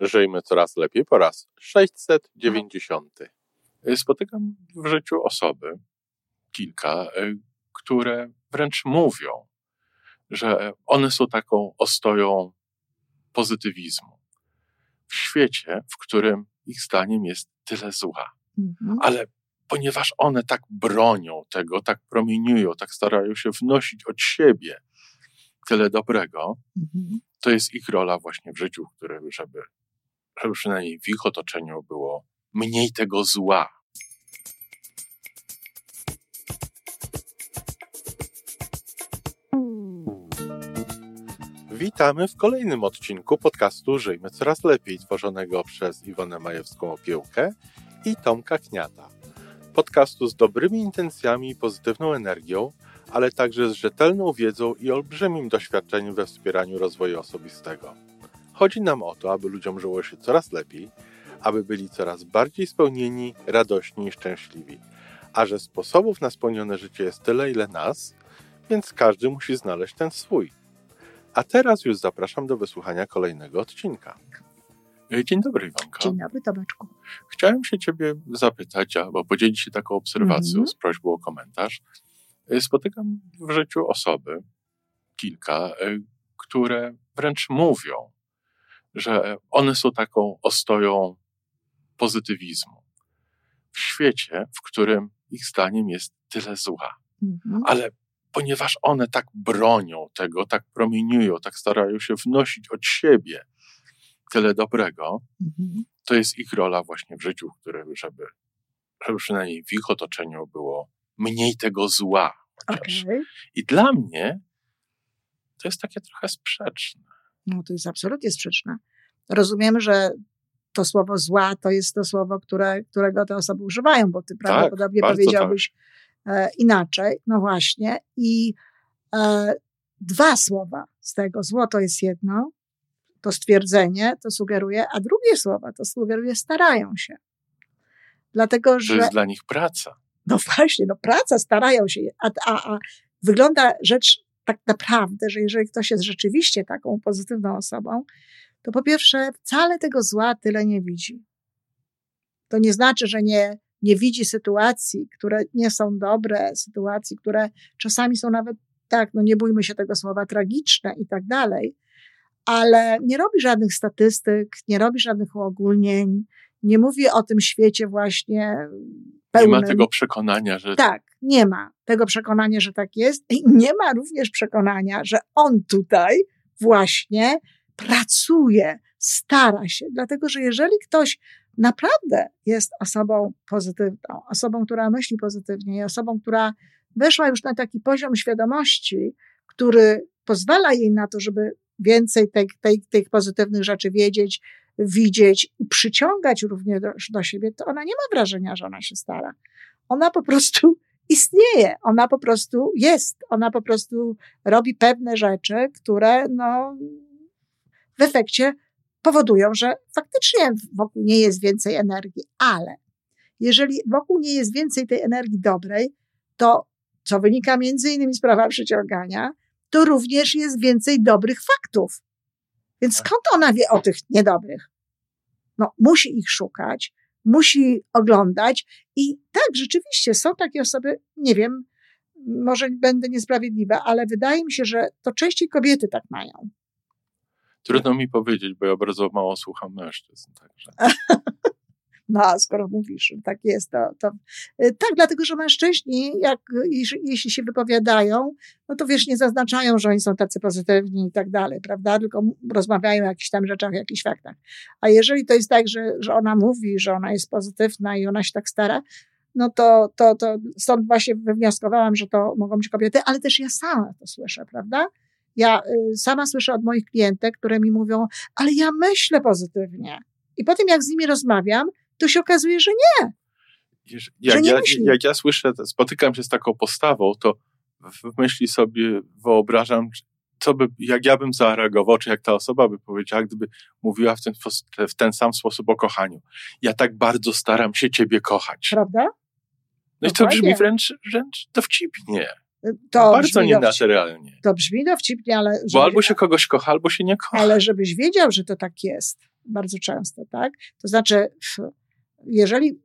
Żyjmy coraz lepiej po raz 690. Spotykam w życiu osoby, kilka, y, które wręcz mówią, że one są taką ostoją pozytywizmu. W świecie, w którym ich zdaniem jest tyle zła. Mhm. Ale ponieważ one tak bronią tego, tak promieniują, tak starają się wnosić od siebie tyle dobrego, mhm. to jest ich rola właśnie w życiu, w którym, żeby, żeby przynajmniej w ich otoczeniu było mniej tego zła. Witamy w kolejnym odcinku podcastu Żyjmy Coraz Lepiej, tworzonego przez Iwonę Majewską-Opiełkę i Tomka Kniata. Podcastu z dobrymi intencjami i pozytywną energią, ale także z rzetelną wiedzą i olbrzymim doświadczeniem we wspieraniu rozwoju osobistego. Chodzi nam o to, aby ludziom żyło się coraz lepiej, aby byli coraz bardziej spełnieni, radośni i szczęśliwi. A że sposobów na spełnione życie jest tyle, ile nas, więc każdy musi znaleźć ten swój. A teraz już zapraszam do wysłuchania kolejnego odcinka. E, dzień dobry, Iwanka. Dzień dobry, Tomeczku. Chciałem się Ciebie zapytać, albo podzielić się taką obserwacją mm -hmm. z prośbą o komentarz. E, spotykam w życiu osoby, kilka, e, które wręcz mówią, że one są taką ostoją pozytywizmu. W świecie, w którym ich zdaniem jest tyle zła. -hmm. Ale ponieważ one tak bronią tego, tak promieniują, tak starają się wnosić od siebie tyle dobrego, mhm. to jest ich rola właśnie w życiu, w którym, żeby, żeby przynajmniej w ich otoczeniu było mniej tego zła. Okay. I dla mnie to jest takie trochę sprzeczne. No to jest absolutnie sprzeczne. Rozumiemy, że to słowo zła to jest to słowo, które, którego te osoby używają, bo ty tak, prawdopodobnie powiedziałbyś tak. e, inaczej. No właśnie. I e, dwa słowa z tego. Zło to jest jedno, to stwierdzenie to sugeruje, a drugie słowa to sugeruje starają się. Dlatego, że. To jest dla nich praca. No właśnie, no praca, starają się. A, a, a wygląda rzecz tak naprawdę, że jeżeli ktoś jest rzeczywiście taką pozytywną osobą, to po pierwsze wcale tego zła tyle nie widzi. To nie znaczy, że nie, nie widzi sytuacji, które nie są dobre, sytuacji, które czasami są nawet, tak, no nie bójmy się tego słowa, tragiczne i tak dalej, ale nie robi żadnych statystyk, nie robi żadnych uogólnień, nie mówi o tym świecie właśnie pełnym. Nie ma tego przekonania, że. Tak, nie ma tego przekonania, że tak jest. I nie ma również przekonania, że on tutaj właśnie pracuje, stara się. Dlatego, że jeżeli ktoś naprawdę jest osobą pozytywną, osobą, która myśli pozytywnie, osobą, która weszła już na taki poziom świadomości, który pozwala jej na to, żeby więcej tej, tej, tych pozytywnych rzeczy wiedzieć, widzieć i przyciągać również do, do siebie, to ona nie ma wrażenia, że ona się stara. Ona po prostu istnieje, ona po prostu jest, ona po prostu robi pewne rzeczy, które no, w efekcie powodują, że faktycznie wokół nie jest więcej energii, ale jeżeli wokół nie jest więcej tej energii dobrej, to co wynika między innymi z prawa przyciągania, to również jest więcej dobrych faktów. Więc tak. skąd ona wie o tych niedobrych? No, musi ich szukać, musi oglądać i tak, rzeczywiście są takie osoby, nie wiem, może będę niesprawiedliwa, ale wydaje mi się, że to częściej kobiety tak mają. Trudno mi powiedzieć, bo ja bardzo mało słucham mężczyzn. Także. No, skoro mówisz, tak jest, to, to y, tak, dlatego, że mężczyźni, jak, jeśli się wypowiadają, no to wiesz, nie zaznaczają, że oni są tacy pozytywni i tak dalej, prawda? Tylko rozmawiają o jakichś tam rzeczach, jakichś faktach. A jeżeli to jest tak, że, że ona mówi, że ona jest pozytywna i ona się tak stara, no to, to, to stąd właśnie wywnioskowałam, że to mogą być kobiety, ale też ja sama to słyszę, prawda? Ja y, sama słyszę od moich klientek, które mi mówią, ale ja myślę pozytywnie. I potem jak z nimi rozmawiam, to się okazuje, że nie. Jak, że nie ja, jak ja słyszę, spotykam się z taką postawą, to w myśli sobie wyobrażam, co by, jak ja bym zareagował, czy jak ta osoba by powiedziała, gdyby mówiła w ten, w ten sam sposób o kochaniu. Ja tak bardzo staram się ciebie kochać. Prawda? No i to brzmi wręcz, wręcz dowcipnie. To bardzo nienaturalnie. To brzmi dowcipnie, ale... Bo albo się kogoś kocha, albo się nie kocha. Ale żebyś wiedział, że to tak jest, bardzo często, tak? To znaczy, jeżeli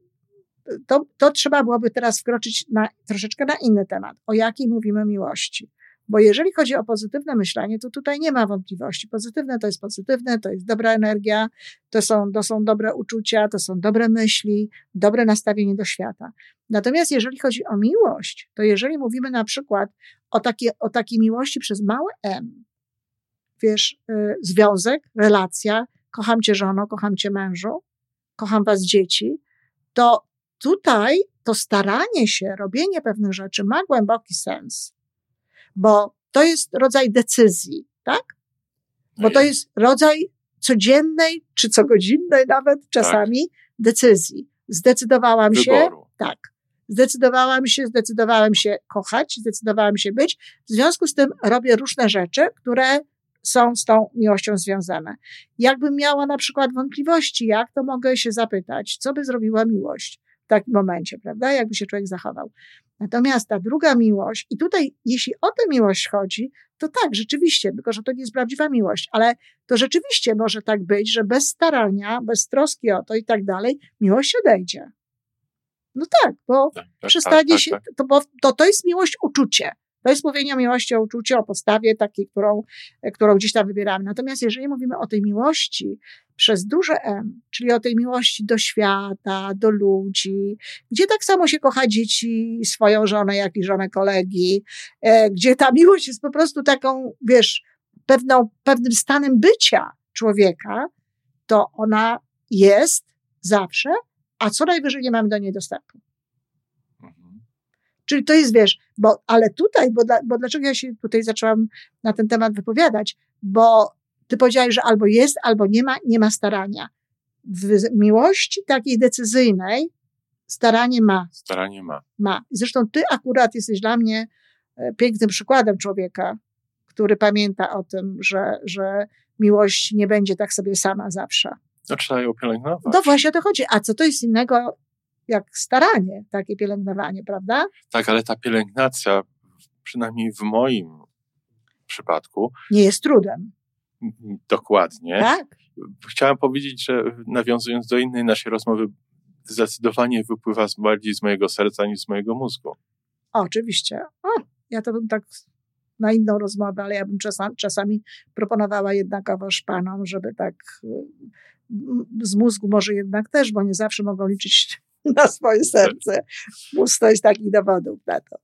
to, to trzeba byłoby teraz wkroczyć na, troszeczkę na inny temat. O jakiej mówimy miłości? Bo jeżeli chodzi o pozytywne myślenie, to tutaj nie ma wątpliwości. Pozytywne to jest pozytywne, to jest dobra energia, to są, to są dobre uczucia, to są dobre myśli, dobre nastawienie do świata. Natomiast jeżeli chodzi o miłość, to jeżeli mówimy na przykład o, takie, o takiej miłości przez małe M, wiesz, y, związek, relacja, kocham cię żono, kocham cię mężu, kocham was dzieci, to tutaj to staranie się, robienie pewnych rzeczy ma głęboki sens bo to jest rodzaj decyzji, tak? Bo to jest rodzaj codziennej czy cogodzinnej nawet czasami tak. decyzji. Zdecydowałam Wyboru. się, tak. Zdecydowałam się, zdecydowałam się kochać, zdecydowałam się być. W związku z tym robię różne rzeczy, które są z tą miłością związane. Jakbym miała na przykład wątpliwości, jak, to mogę się zapytać, co by zrobiła miłość w takim momencie, prawda? Jakby się człowiek zachował. Natomiast ta druga miłość, i tutaj, jeśli o tę miłość chodzi, to tak, rzeczywiście, tylko że to nie jest prawdziwa miłość, ale to rzeczywiście może tak być, że bez starania, bez troski o to i tak dalej, miłość odejdzie. No tak, bo tak, tak, przestanie tak, się, tak, tak. to, bo to, to jest miłość uczucie. To jest mówienie o miłości, o uczuciu, o postawie takiej, którą, którą gdzieś tam wybieramy. Natomiast jeżeli mówimy o tej miłości przez duże M, czyli o tej miłości do świata, do ludzi, gdzie tak samo się kocha dzieci, swoją żonę, jak i żonę kolegi, e, gdzie ta miłość jest po prostu taką, wiesz, pewną, pewnym stanem bycia człowieka, to ona jest zawsze, a co najwyżej nie mamy do niej dostępu. Czyli to jest, wiesz, bo, ale tutaj, bo, bo dlaczego ja się tutaj zaczęłam na ten temat wypowiadać? Bo ty powiedziałeś, że albo jest, albo nie ma, nie ma starania. W miłości takiej decyzyjnej staranie ma. Staranie ma. Ma. Zresztą ty akurat jesteś dla mnie e, pięknym przykładem człowieka, który pamięta o tym, że, że miłość nie będzie tak sobie sama zawsze. No trzeba ją pielęgnować. No właśnie o to chodzi. A co to jest innego jak staranie, takie pielęgnowanie, prawda? Tak, ale ta pielęgnacja, przynajmniej w moim przypadku. Nie jest trudem. Dokładnie. Tak. Chciałem powiedzieć, że nawiązując do innej naszej rozmowy, zdecydowanie wypływa bardziej z mojego serca niż z mojego mózgu. O, oczywiście. O, ja to bym tak na inną rozmowę, ale ja bym czasami, czasami proponowała jednakowoż panom, żeby tak z mózgu może jednak też, bo nie zawsze mogą liczyć na swoje serce. Jest takich dowodów na to.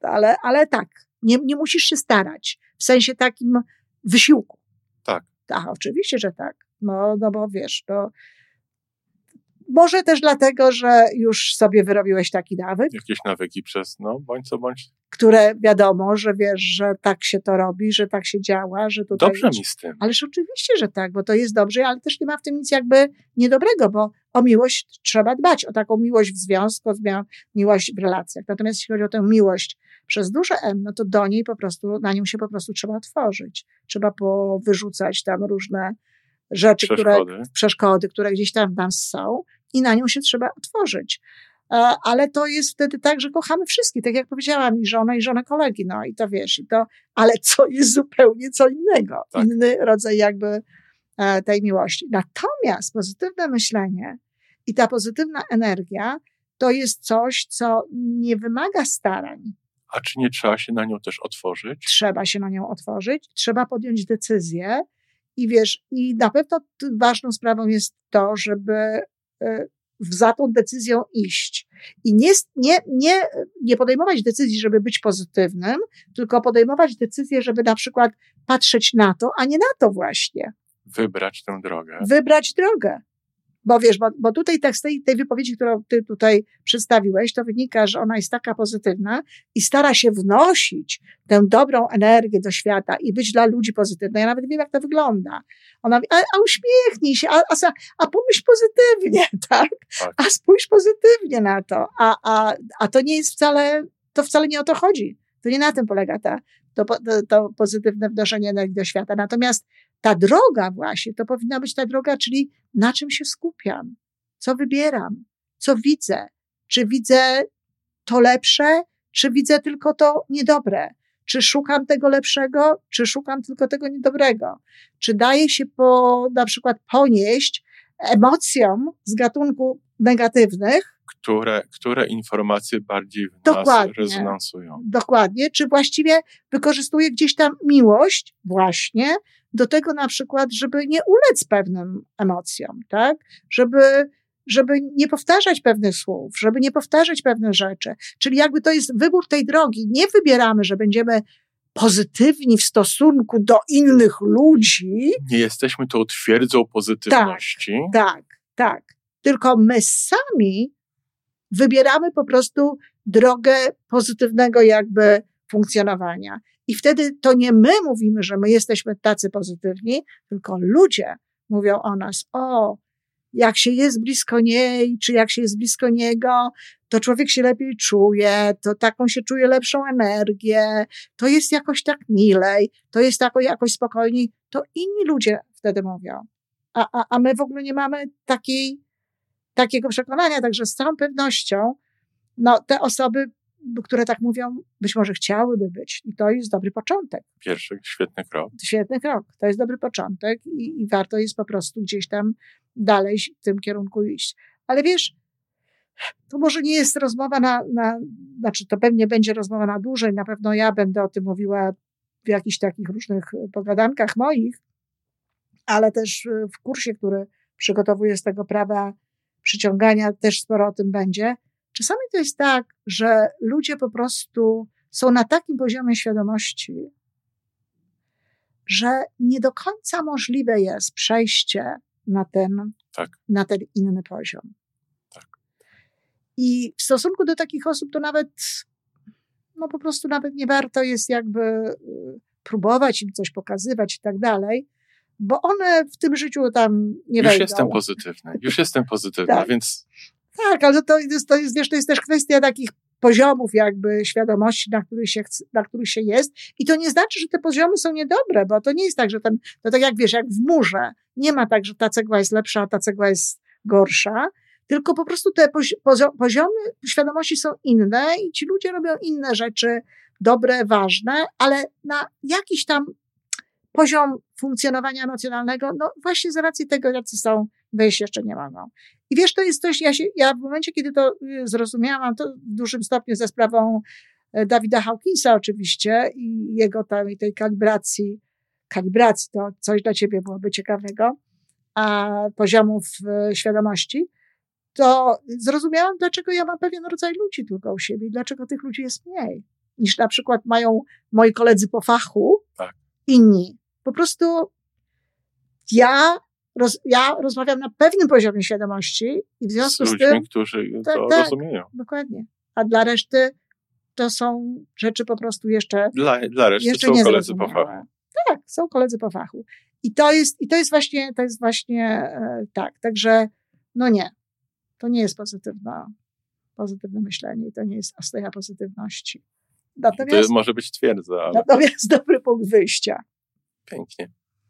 Ale, ale tak, nie, nie musisz się starać. W sensie takim wysiłku. Tak. Tak, oczywiście, że tak. No, no bo wiesz, to może też dlatego, że już sobie wyrobiłeś taki nawyk. Jakieś nawyki przez, no, bądź co bądź. Które wiadomo, że wiesz, że tak się to robi, że tak się działa, że tutaj... Dobrze mi z tym. Ależ oczywiście, że tak, bo to jest dobrze, ale też nie ma w tym nic jakby niedobrego, bo o miłość trzeba dbać, o taką miłość w związku, o miłość w relacjach. Natomiast jeśli chodzi o tę miłość przez duże M, no to do niej po prostu, na nią się po prostu trzeba otworzyć. Trzeba powyrzucać tam różne rzeczy, przeszkody. które, przeszkody, które gdzieś tam w nas są i na nią się trzeba otworzyć. E, ale to jest wtedy tak, że kochamy wszystkich, tak jak powiedziałam, i żonę, i żonę kolegi, no i to wiesz, i to, ale co jest zupełnie co innego, tak. inny rodzaj jakby tej miłości. Natomiast pozytywne myślenie i ta pozytywna energia to jest coś, co nie wymaga starań. A czy nie trzeba się na nią też otworzyć? Trzeba się na nią otworzyć, trzeba podjąć decyzję i wiesz, i na pewno ważną sprawą jest to, żeby e, za tą decyzją iść. I nie, nie, nie, nie podejmować decyzji, żeby być pozytywnym, tylko podejmować decyzję, żeby na przykład patrzeć na to, a nie na to właśnie. Wybrać tę drogę. Wybrać drogę. Bo wiesz, bo, bo tutaj tak z tej, tej wypowiedzi, którą ty tutaj przedstawiłeś, to wynika, że ona jest taka pozytywna i stara się wnosić tę dobrą energię do świata i być dla ludzi pozytywna. Ja nawet wiem, jak to wygląda. Ona mówi, a, a uśmiechnij się, a, a, a pomyśl pozytywnie, tak? tak? A spójrz pozytywnie na to. A, a, a to nie jest wcale, to wcale nie o to chodzi. To nie na tym polega ta, to, to, to pozytywne wnoszenie energii do świata. Natomiast ta droga właśnie, to powinna być ta droga, czyli na czym się skupiam, co wybieram, co widzę, czy widzę to lepsze, czy widzę tylko to niedobre, Czy szukam tego lepszego, czy szukam tylko tego niedobrego? Czy daję się po, na przykład ponieść emocjom z gatunku negatywnych, które, które informacje bardziej w Dokładnie. nas rezonansują. Dokładnie. Czy właściwie wykorzystuję gdzieś tam miłość właśnie do tego na przykład, żeby nie ulec pewnym emocjom, tak? Żeby, żeby nie powtarzać pewnych słów, żeby nie powtarzać pewnych rzeczy. Czyli jakby to jest wybór tej drogi. Nie wybieramy, że będziemy pozytywni w stosunku do innych ludzi. Nie jesteśmy tą twierdzą pozytywności. Tak, tak, tak. Tylko my sami wybieramy po prostu drogę pozytywnego jakby funkcjonowania. I wtedy to nie my mówimy, że my jesteśmy tacy pozytywni, tylko ludzie mówią o nas, o, jak się jest blisko niej, czy jak się jest blisko niego, to człowiek się lepiej czuje, to taką się czuje lepszą energię, to jest jakoś tak milej, to jest tako, jakoś spokojniej. To inni ludzie wtedy mówią. A, a, a my w ogóle nie mamy takiej, takiego przekonania, także z całą pewnością, no, te osoby które tak mówią, być może chciałyby być. I to jest dobry początek. Pierwszy świetny krok. Świetny krok. To jest dobry początek i, i warto jest po prostu gdzieś tam dalej w tym kierunku iść. Ale wiesz, to może nie jest rozmowa na, na, znaczy to pewnie będzie rozmowa na dłużej, na pewno ja będę o tym mówiła w jakichś takich różnych pogadankach moich, ale też w kursie, który przygotowuję z tego prawa przyciągania, też sporo o tym będzie. Czasami to jest tak, że ludzie po prostu są na takim poziomie świadomości, że nie do końca możliwe jest przejście na ten, tak. na ten inny poziom. Tak. I w stosunku do takich osób to nawet, no po prostu nawet nie warto jest jakby y, próbować im coś pokazywać i tak dalej, bo one w tym życiu tam nie już wejdą. Już jestem pozytywny, już jestem pozytywny, tak. więc tak, ale to jest, to jest, wiesz, to jest też kwestia takich poziomów jakby świadomości, na których, się, na których się jest. I to nie znaczy, że te poziomy są niedobre, bo to nie jest tak, że ten, to tak jak wiesz, jak w murze, nie ma tak, że ta cegła jest lepsza, a ta cegła jest gorsza, tylko po prostu te poziomy świadomości są inne i ci ludzie robią inne rzeczy, dobre, ważne, ale na jakiś tam poziom funkcjonowania emocjonalnego, no właśnie z racji tego, jacy są, wejść jeszcze nie mogą. I wiesz, to jest coś, ja, się, ja w momencie, kiedy to y, zrozumiałam, to w dużym stopniu ze sprawą e, Dawida Hawkinsa oczywiście i jego tej, tej kalibracji, kalibracji to coś dla ciebie byłoby ciekawego, a poziomów e, świadomości, to zrozumiałam, dlaczego ja mam pewien rodzaj ludzi tylko u siebie i dlaczego tych ludzi jest mniej niż na przykład mają moi koledzy po fachu, tak. inni. Po prostu ja roz, ja rozmawiam na pewnym poziomie świadomości i w związku z, z ludźmi, którzy tak, to tak, rozumieją. Dokładnie. A dla reszty to są rzeczy po prostu jeszcze. Dla, dla reszty jeszcze są koledzy po fachu. Tak, są koledzy po fachu. I to jest, i to jest właśnie, to jest właśnie e, tak. Także, no nie. To nie jest pozytywna, pozytywne myślenie i to nie jest ostoja pozytywności. Natomiast, to może być twierdza. Ale... Natomiast dobry punkt wyjścia. Pięknie.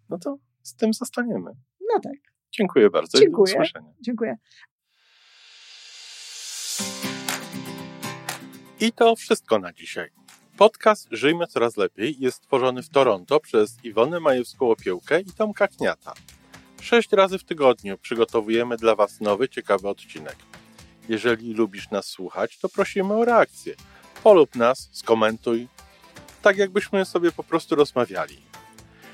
No to z tym zostaniemy. No tak. Dziękuję bardzo Dziękuję. i do usłyszenia. Dziękuję. I to wszystko na dzisiaj. Podcast Żyjmy Coraz Lepiej jest stworzony w Toronto przez Iwonę Majewską-Opiełkę i Tomka Kniata. Sześć razy w tygodniu przygotowujemy dla Was nowy, ciekawy odcinek. Jeżeli lubisz nas słuchać, to prosimy o reakcję. Polub nas, skomentuj, tak jakbyśmy sobie po prostu rozmawiali.